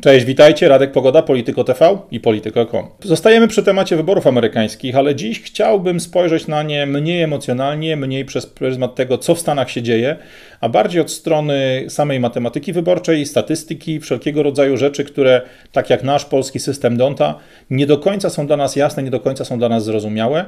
Cześć, witajcie, Radek Pogoda, Polityko TV i Polityko.com. Zostajemy przy temacie wyborów amerykańskich, ale dziś chciałbym spojrzeć na nie mniej emocjonalnie, mniej przez pryzmat tego, co w Stanach się dzieje, a bardziej od strony samej matematyki wyborczej, statystyki, wszelkiego rodzaju rzeczy, które, tak jak nasz polski system Donta, nie do końca są dla nas jasne, nie do końca są dla nas zrozumiałe.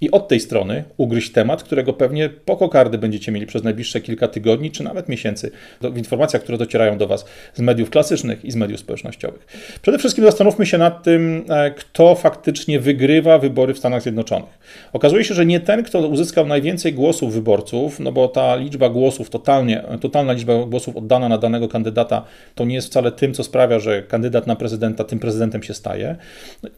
I od tej strony ugryźć temat, którego pewnie po kokardy będziecie mieli przez najbliższe kilka tygodni, czy nawet miesięcy, w informacjach, które docierają do Was z mediów klasycznych i z mediów społecznościowych. Przede wszystkim zastanówmy się nad tym, e, kto faktycznie wygrywa wybory w Stanach Zjednoczonych. Okazuje się, że nie ten, kto uzyskał najwięcej głosów wyborców, no bo ta liczba głosów, totalnie, totalna liczba głosów oddana na danego kandydata, to nie jest wcale tym, co sprawia, że kandydat na prezydenta tym prezydentem się staje.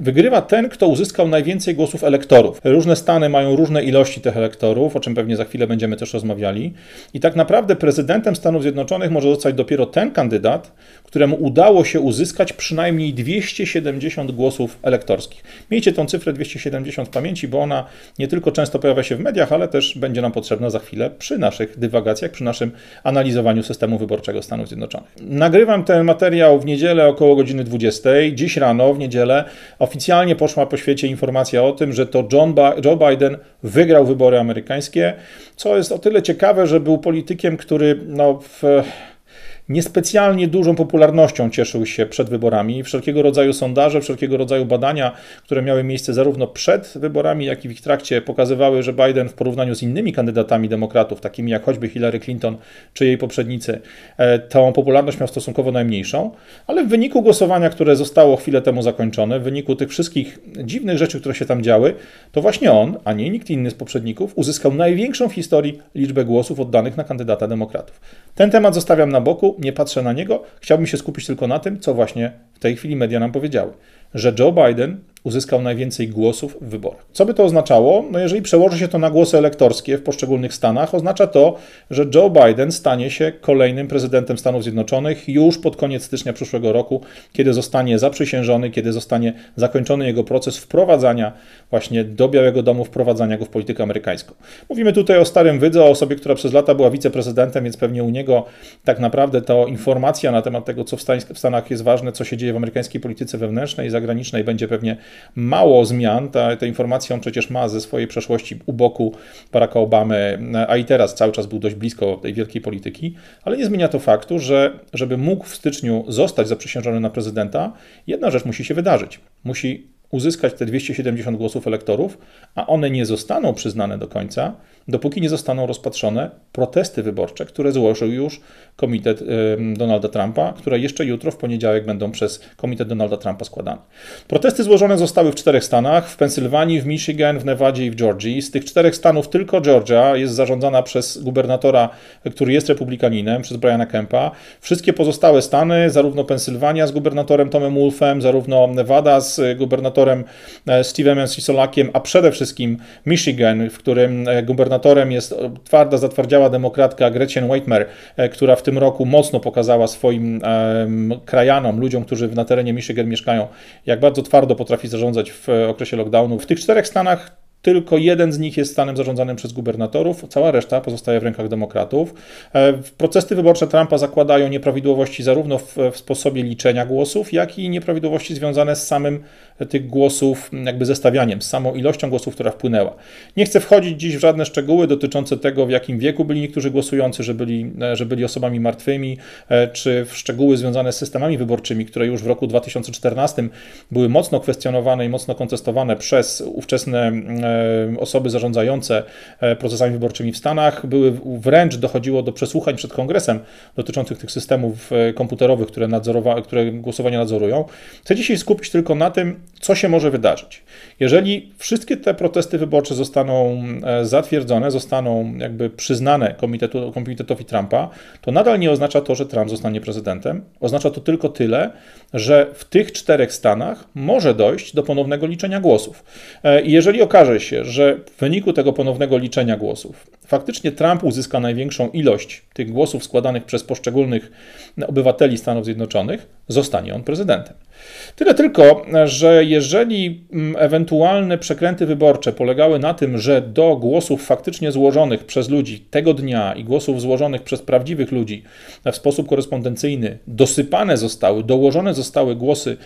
Wygrywa ten, kto uzyskał najwięcej głosów elektorów. Różne Stany mają różne ilości tych elektorów, o czym pewnie za chwilę będziemy też rozmawiali. I tak naprawdę prezydentem Stanów Zjednoczonych może zostać dopiero ten kandydat, któremu udało się uzyskać przynajmniej 270 głosów elektorskich. Miejcie tą cyfrę 270 w pamięci, bo ona nie tylko często pojawia się w mediach, ale też będzie nam potrzebna za chwilę przy naszych dywagacjach, przy naszym analizowaniu systemu wyborczego Stanów Zjednoczonych. Nagrywam ten materiał w niedzielę około godziny 20. Dziś rano, w niedzielę, oficjalnie poszła po świecie informacja o tym, że to John Joe Biden wygrał wybory amerykańskie, co jest o tyle ciekawe, że był politykiem, który no, w niespecjalnie dużą popularnością cieszył się przed wyborami. Wszelkiego rodzaju sondaże, wszelkiego rodzaju badania, które miały miejsce zarówno przed wyborami, jak i w ich trakcie, pokazywały, że Biden w porównaniu z innymi kandydatami demokratów, takimi jak choćby Hillary Clinton czy jej poprzednicy, e, tą popularność miał stosunkowo najmniejszą, ale w wyniku głosowania, które zostało chwilę temu zakończone, w wyniku tych wszystkich dziwnych rzeczy, które się tam działy, to właśnie on, a nie nikt inny z poprzedników, uzyskał największą w historii liczbę głosów oddanych na kandydata demokratów. Ten temat zostawiam na boku nie patrzę na niego. Chciałbym się skupić tylko na tym, co właśnie w tej chwili media nam powiedziały. Że Joe Biden uzyskał najwięcej głosów w wyborach. Co by to oznaczało? No jeżeli przełoży się to na głosy elektorskie w poszczególnych stanach, oznacza to, że Joe Biden stanie się kolejnym prezydentem Stanów Zjednoczonych już pod koniec stycznia przyszłego roku, kiedy zostanie zaprzysiężony, kiedy zostanie zakończony jego proces wprowadzania właśnie do Białego Domu, wprowadzania go w politykę amerykańską. Mówimy tutaj o starym wydze, o osobie, która przez lata była wiceprezydentem, więc pewnie u niego tak naprawdę to informacja na temat tego, co w Stanach jest ważne, co się dzieje w amerykańskiej polityce wewnętrznej i zagranicznej, będzie pewnie mało zmian. Ta, tę informację on przecież ma ze swojej przeszłości u boku Baracka Obamy, a i teraz cały czas był dość blisko tej wielkiej polityki, ale nie zmienia to faktu, że żeby mógł w styczniu zostać zaprzysiężony na prezydenta, jedna rzecz musi się wydarzyć. Musi uzyskać te 270 głosów elektorów, a one nie zostaną przyznane do końca, dopóki nie zostaną rozpatrzone protesty wyborcze, które złożył już komitet Donalda Trumpa, które jeszcze jutro w poniedziałek będą przez komitet Donalda Trumpa składane. Protesty złożone zostały w czterech stanach: w Pensylwanii, w Michigan, w Nevadzie i w Georgii. Z tych czterech stanów tylko Georgia jest zarządzana przez gubernatora, który jest republikaninem, przez Briana Kempa. Wszystkie pozostałe stany, zarówno Pensylwania z gubernatorem Tomem Wolfem, zarówno Nevada z gubernatorem e, Stevenem Sisolakiem, a przede wszystkim Michigan, w którym e, gubernatorem jest twarda, zatwardziała demokratka Gretchen Whitmer, e, która w tym roku mocno pokazała swoim krajanom, ludziom, którzy na terenie Michigan mieszkają, jak bardzo twardo potrafi zarządzać w okresie lockdownu. W tych czterech stanach tylko jeden z nich jest stanem zarządzanym przez gubernatorów, cała reszta pozostaje w rękach demokratów. E, procesy wyborcze Trumpa zakładają nieprawidłowości zarówno w, w, sposobie liczenia głosów, jak i nieprawidłowości związane z samym tych głosów, jakby zestawianiem, z samą ilością głosów, która wpłynęła. Nie chcę wchodzić dziś w żadne szczegóły dotyczące tego, w jakim wieku byli niektórzy głosujący, że byli, e, że byli osobami martwymi, e, czy w szczegóły związane z systemami wyborczymi, które już w roku 2014 były mocno kwestionowane i mocno kontestowane przez ówczesne E, osoby zarządzające e, procesami wyborczymi w Stanach. Były wręcz dochodziło do przesłuchań przed kongresem dotyczących tych systemów e, komputerowych, które, nadzorowa- które głosowanie nadzorują. Chcę dzisiaj skupić tylko na tym, co się może wydarzyć. Jeżeli wszystkie te protesty wyborcze zostaną zatwierdzone, zostaną jakby przyznane komitetu, komitetowi Trumpa, to nadal nie oznacza to, że Trump zostanie prezydentem. Oznacza to tylko tyle, że w tych czterech stanach może dojść do ponownego liczenia głosów. I jeżeli okaże się, że w wyniku tego ponownego liczenia głosów faktycznie Trump uzyska największą ilość tych głosów składanych przez poszczególnych obywateli Stanów Zjednoczonych, zostanie on prezydentem. Tyle tylko, że jeżeli mm, ewentualne przekręty wyborcze polegały na tym, że do głosów faktycznie złożonych przez ludzi tego dnia i głosów złożonych przez prawdziwych ludzi w sposób korespondencyjny dosypane zostały, dołożone zostały głosy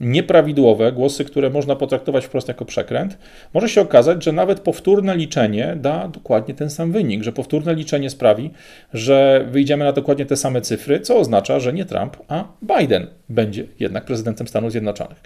nieprawidłowe, głosy, które można potraktować wprost jako przekręt, może się okazać, że nawet powtórne liczenie da dokładnie ten sam wynik, że powtórne liczenie sprawi, że wyjdziemy na dokładnie te same cyfry, co oznacza, że nie Trump, a Biden będzie jednak prezydentem Stanów Zjednoczonych.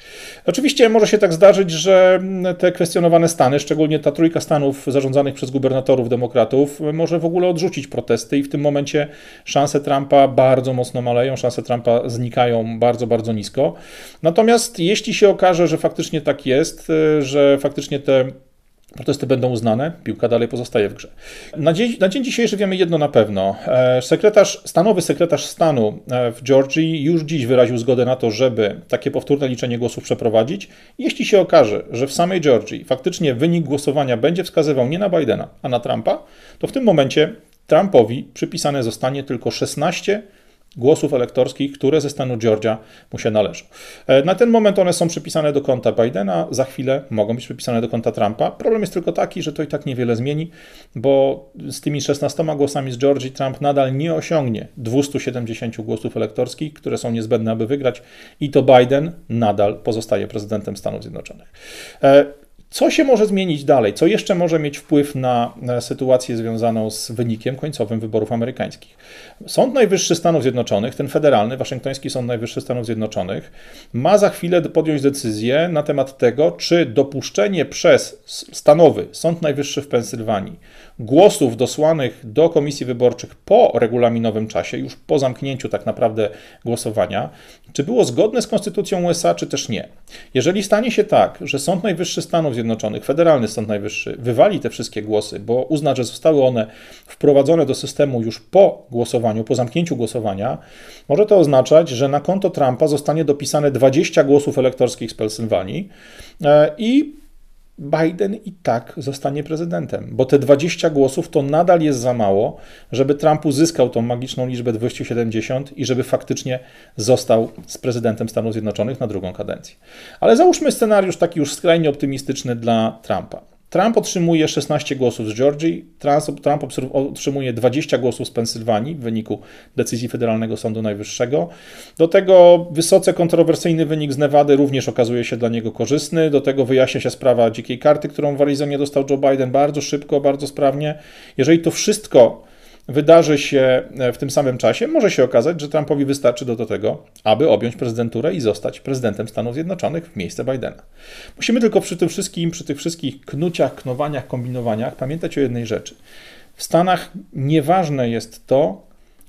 Oczywiście może się tak zdarzyć, że te kwestionowane stany, szczególnie ta trójka stanów zarządzanych przez gubernatorów demokratów, może w ogóle odrzucić protesty i w tym momencie szanse Trumpa bardzo mocno maleją, szanse Trumpa znikają bardzo, bardzo nisko. Natomiast jeśli się okaże, że faktycznie tak jest, że faktycznie te Protesty będą uznane, piłka dalej pozostaje w grze. Na dzień, na dzień dzisiejszy wiemy jedno na pewno. E, sekretarz, stanowy sekretarz stanu e, w Georgii już dziś wyraził zgodę na to, żeby takie powtórne liczenie głosów przeprowadzić. Jeśli się okaże, że w samej Georgii faktycznie wynik głosowania będzie wskazywał nie na Bidena, a na Trumpa, to w tym momencie Trumpowi przypisane zostanie tylko 16 głosów elektorskich, które ze stanu Georgia mu się należą. E, na ten moment one są przypisane do konta Bidena, za chwilę mogą być przypisane do konta Trumpa. Problem jest tylko taki, że to i tak niewiele zmieni, bo z tymi 16 głosami z Georgii Trump nadal nie osiągnie 270 głosów elektorskich, które są niezbędne, aby wygrać i to Biden nadal pozostaje prezydentem Stanów Zjednoczonych. Co się może zmienić dalej? Co jeszcze może mieć wpływ na sytuację związaną z wynikiem końcowym wyborów amerykańskich? Sąd Najwyższy Stanów Zjednoczonych, ten federalny, waszyngtoński Sąd Najwyższy Stanów Zjednoczonych, ma za chwilę podjąć decyzję na temat tego, czy dopuszczenie przez stanowy Sąd Najwyższy w Pensylwanii głosów dosłanych do komisji wyborczych po regulaminowym czasie, już po zamknięciu tak naprawdę głosowania, czy było zgodne z konstytucją USA, czy też nie. Jeżeli stanie się tak, że Sąd Najwyższy Stanów Zjednoczonych, Federalny Sąd Najwyższy, wywali te wszystkie głosy, bo uzna, że zostały one wprowadzone do systemu już po głosowaniu, po zamknięciu głosowania, może to oznaczać, że na konto Trumpa zostanie dopisane 20 głosów elektorskich z Pensylwanii e, i Biden i tak zostanie prezydentem, bo te 20 głosów to nadal jest za mało, żeby Trump uzyskał tą magiczną liczbę 270 i żeby faktycznie został z prezydentem Stanów Zjednoczonych na drugą kadencję. Ale załóżmy scenariusz taki już skrajnie optymistyczny dla Trumpa. Trump otrzymuje 16 głosów z Georgii, Trump otrzymuje 20 głosów z Pensylwanii w wyniku decyzji Federalnego Sądu Najwyższego. Do tego wysoce kontrowersyjny wynik z Nevady również okazuje się dla niego korzystny. Do tego wyjaśnia się sprawa dzikiej karty, którą w Arizonie dostał Joe Biden bardzo szybko, bardzo sprawnie. Jeżeli to wszystko wydarzy się e, w tym samym czasie, może się okazać, że Trumpowi wystarczy do, tego, aby objąć prezydenturę i zostać prezydentem Stanów Zjednoczonych w miejsce Bidena. Musimy tylko przy tym wszystkim, przy tych wszystkich knuciach, knowaniach, kombinowaniach pamiętać o jednej rzeczy. W Stanach nieważne jest to,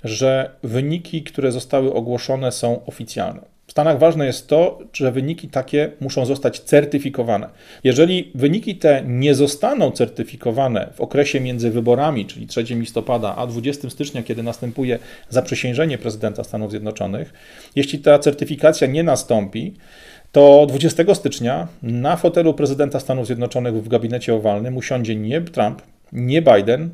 że wyniki, które zostały ogłoszone, są oficjalne. W Stanach ważne jest to, że wyniki takie muszą zostać certyfikowane. Jeżeli wyniki te nie zostaną certyfikowane w okresie między wyborami, czyli 3 listopada, a 20 stycznia, kiedy następuje zaprzysiężenie prezydenta Stanów Zjednoczonych, jeśli ta certyfikacja nie nastąpi, to 20 stycznia na fotelu prezydenta Stanów Zjednoczonych w gabinecie owalnym usiądzie nie Trump, nie Biden,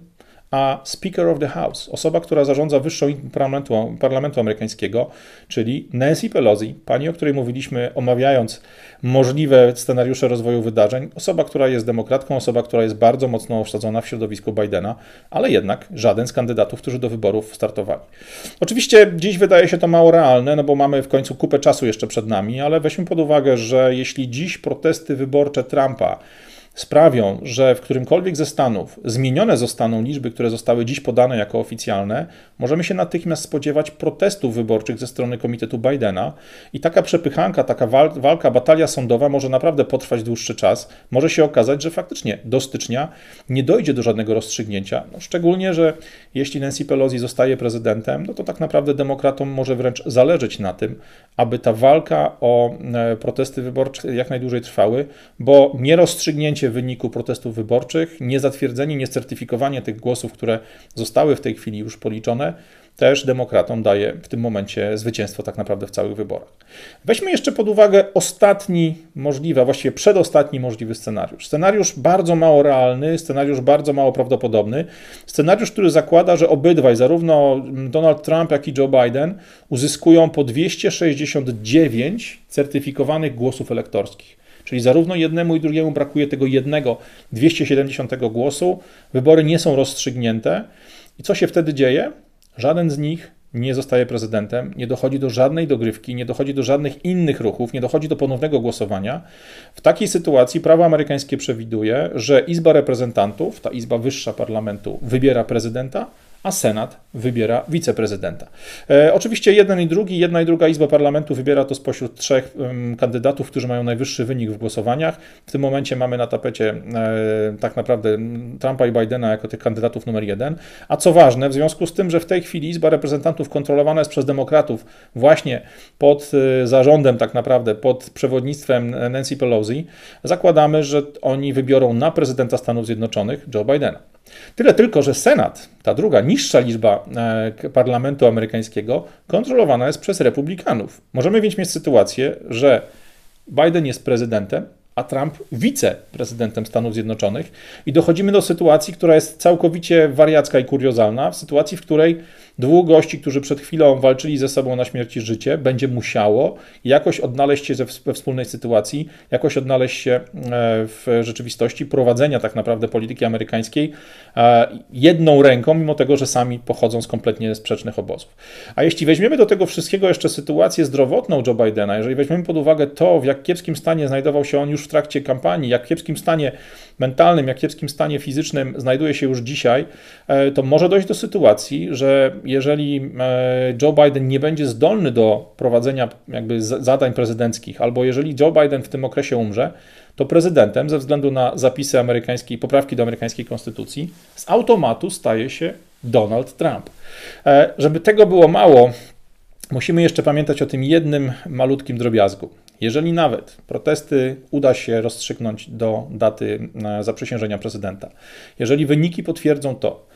a Speaker of the House, osoba, która zarządza wyższą parlamentu, parlamentu amerykańskiego, czyli Nancy Pelosi, pani, o której mówiliśmy, omawiając możliwe scenariusze rozwoju wydarzeń, osoba, która jest demokratką, osoba, która jest bardzo mocno osadzona w środowisku Bidena, ale jednak żaden z kandydatów, którzy do wyborów startowali. Oczywiście dziś wydaje się to mało realne, no bo mamy w końcu kupę czasu jeszcze przed nami, ale weźmy pod uwagę, że jeśli dziś protesty wyborcze Trumpa sprawią, że w którymkolwiek ze stanów zmienione zostaną liczby, które zostały dziś podane jako oficjalne, możemy się natychmiast spodziewać protestów wyborczych ze strony Komitetu Bidena i taka przepychanka, taka walka, batalia sądowa może naprawdę potrwać dłuższy czas. Może się okazać, że faktycznie do stycznia nie dojdzie do żadnego rozstrzygnięcia. No, szczególnie, że jeśli Nancy Pelosi zostaje prezydentem, no to tak naprawdę demokratom może wręcz zależeć na tym, aby ta walka o e, protesty wyborcze jak najdłużej trwały, bo nierozstrzygnięcie w wyniku protestów wyborczych, niezatwierdzenie, niecertyfikowanie tych głosów, które zostały w tej chwili już policzone, też demokratom daje w tym momencie zwycięstwo tak naprawdę w całych wyborach. Weźmy jeszcze pod uwagę ostatni możliwy, a właściwie przedostatni możliwy scenariusz. Scenariusz bardzo mało realny, scenariusz bardzo mało prawdopodobny, scenariusz, który zakłada, że obydwaj, zarówno Donald Trump, jak i Joe Biden, uzyskują po 269 certyfikowanych głosów elektorskich. Czyli zarówno jednemu i drugiemu brakuje tego jednego 270 głosu, wybory nie są rozstrzygnięte. I co się wtedy dzieje? Żaden z nich nie zostaje prezydentem, nie dochodzi do żadnej dogrywki, nie dochodzi do żadnych innych ruchów, nie dochodzi do ponownego głosowania. W takiej sytuacji prawo amerykańskie przewiduje, że Izba Reprezentantów, ta Izba Wyższa Parlamentu, wybiera prezydenta, a Senat wybiera wiceprezydenta. E, oczywiście jeden i drugi, jedna i druga Izba Parlamentu wybiera to spośród trzech kandydatów, którzy mają najwyższy wynik w głosowaniach. W tym momencie mamy na tapecie e, tak naprawdę Trumpa i Bidena jako tych kandydatów numer jeden. A co ważne, w związku z tym, że w tej chwili Izba Reprezentantów kontrolowana jest przez demokratów właśnie pod e, zarządem tak naprawdę, pod przewodnictwem Nancy Pelosi, zakładamy, że oni wybiorą na prezydenta Stanów Zjednoczonych Joe Bidena. Tyle tylko, że Senat, ta druga, niższa liczba e, parlamentu amerykańskiego, kontrolowana jest przez republikanów. Możemy więc mieć sytuację, że Biden jest prezydentem, a Trump wiceprezydentem Stanów Zjednoczonych i dochodzimy do sytuacji, która jest całkowicie wariacka i kuriozalna, w sytuacji, w której dwóch gości, którzy przed chwilą walczyli ze sobą na śmierć i życie, będzie musiało jakoś odnaleźć się we wspólnej sytuacji, jakoś odnaleźć się e, w rzeczywistości prowadzenia tak naprawdę polityki amerykańskiej e, jedną ręką, mimo tego, że sami pochodzą z kompletnie sprzecznych obozów. A jeśli weźmiemy do tego wszystkiego jeszcze sytuację zdrowotną Joe Bidena, jeżeli weźmiemy pod uwagę to, w jak kiepskim stanie znajdował się on już w trakcie kampanii, jak kiepskim stanie mentalnym, jak kiepskim stanie fizycznym znajduje się już dzisiaj, e, to może dojść do sytuacji, że jeżeli e, Joe Biden nie będzie zdolny do prowadzenia jakby zadań prezydenckich, albo jeżeli Joe Biden w tym okresie umrze, to prezydentem ze względu na zapisy amerykańskiej, poprawki do amerykańskiej konstytucji z automatu staje się Donald Trump. E, żeby tego było mało, musimy jeszcze pamiętać o tym jednym malutkim drobiazgu. Jeżeli nawet protesty uda się rozstrzygnąć do daty e, zaprzysiężenia prezydenta, jeżeli wyniki potwierdzą to,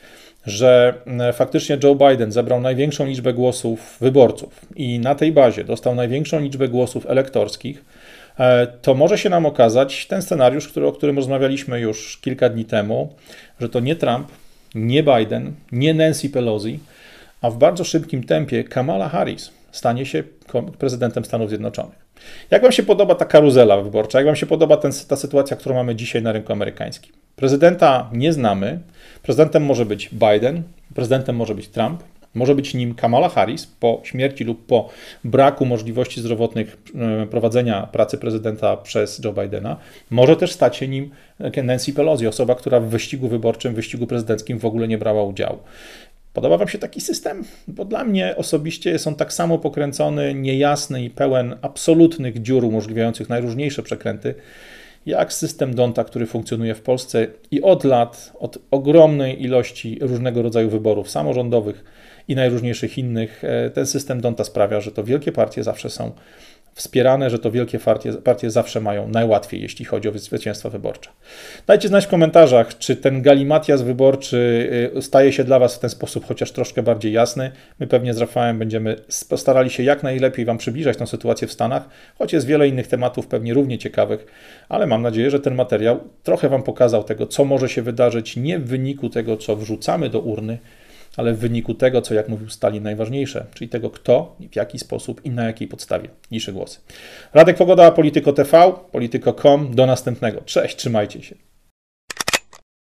że faktycznie Joe Biden zebrał największą liczbę głosów wyborców i na tej bazie dostał największą liczbę głosów elektorskich, e, to może się nam okazać ten scenariusz, który, o którym rozmawialiśmy już kilka dni temu, że to nie Trump, nie Biden, nie Nancy Pelosi, a w bardzo szybkim tempie Kamala Harris stanie się prezydentem Stanów Zjednoczonych. Jak Wam się podoba ta karuzela wyborcza? Jak Wam się podoba ten, ta sytuacja, którą mamy dzisiaj na rynku amerykańskim? Prezydenta nie znamy. Prezydentem może być Biden, prezydentem może być Trump, może być nim Kamala Harris po śmierci lub po braku możliwości zdrowotnych e, prowadzenia pracy prezydenta przez Joe Bidena. Może też stać się nim Nancy Pelosi, osoba, która w wyścigu wyborczym, w wyścigu prezydenckim w ogóle nie brała udziału. Podoba Wam się taki system? Bo dla mnie osobiście jest on tak samo pokręcony, niejasny i pełen absolutnych dziur umożliwiających najróżniejsze przekręty, jak system Donta, który funkcjonuje w Polsce i od lat, od ogromnej ilości różnego rodzaju wyborów samorządowych i najróżniejszych innych, e, ten system Donta sprawia, że to wielkie partie zawsze są wspierane, że to wielkie partie, partie zawsze mają najłatwiej, jeśli chodzi o zwycięstwa wyborcze. Dajcie znać w komentarzach, czy ten galimatias wyborczy y, staje się dla Was w ten sposób chociaż troszkę bardziej jasny. My pewnie z Rafałem będziemy starali się jak najlepiej Wam przybliżać tę sytuację w Stanach, choć jest wiele innych tematów pewnie równie ciekawych, ale mam nadzieję, że ten materiał trochę Wam pokazał tego, co może się wydarzyć nie w wyniku tego, co wrzucamy do urny, ale w wyniku tego, co jak mówił Stalin najważniejsze, czyli tego kto w jaki sposób i na jakiej podstawie liczy głosy. Radek Pogoda, Polityko TV, polityko.com. Do następnego. Cześć, trzymajcie się.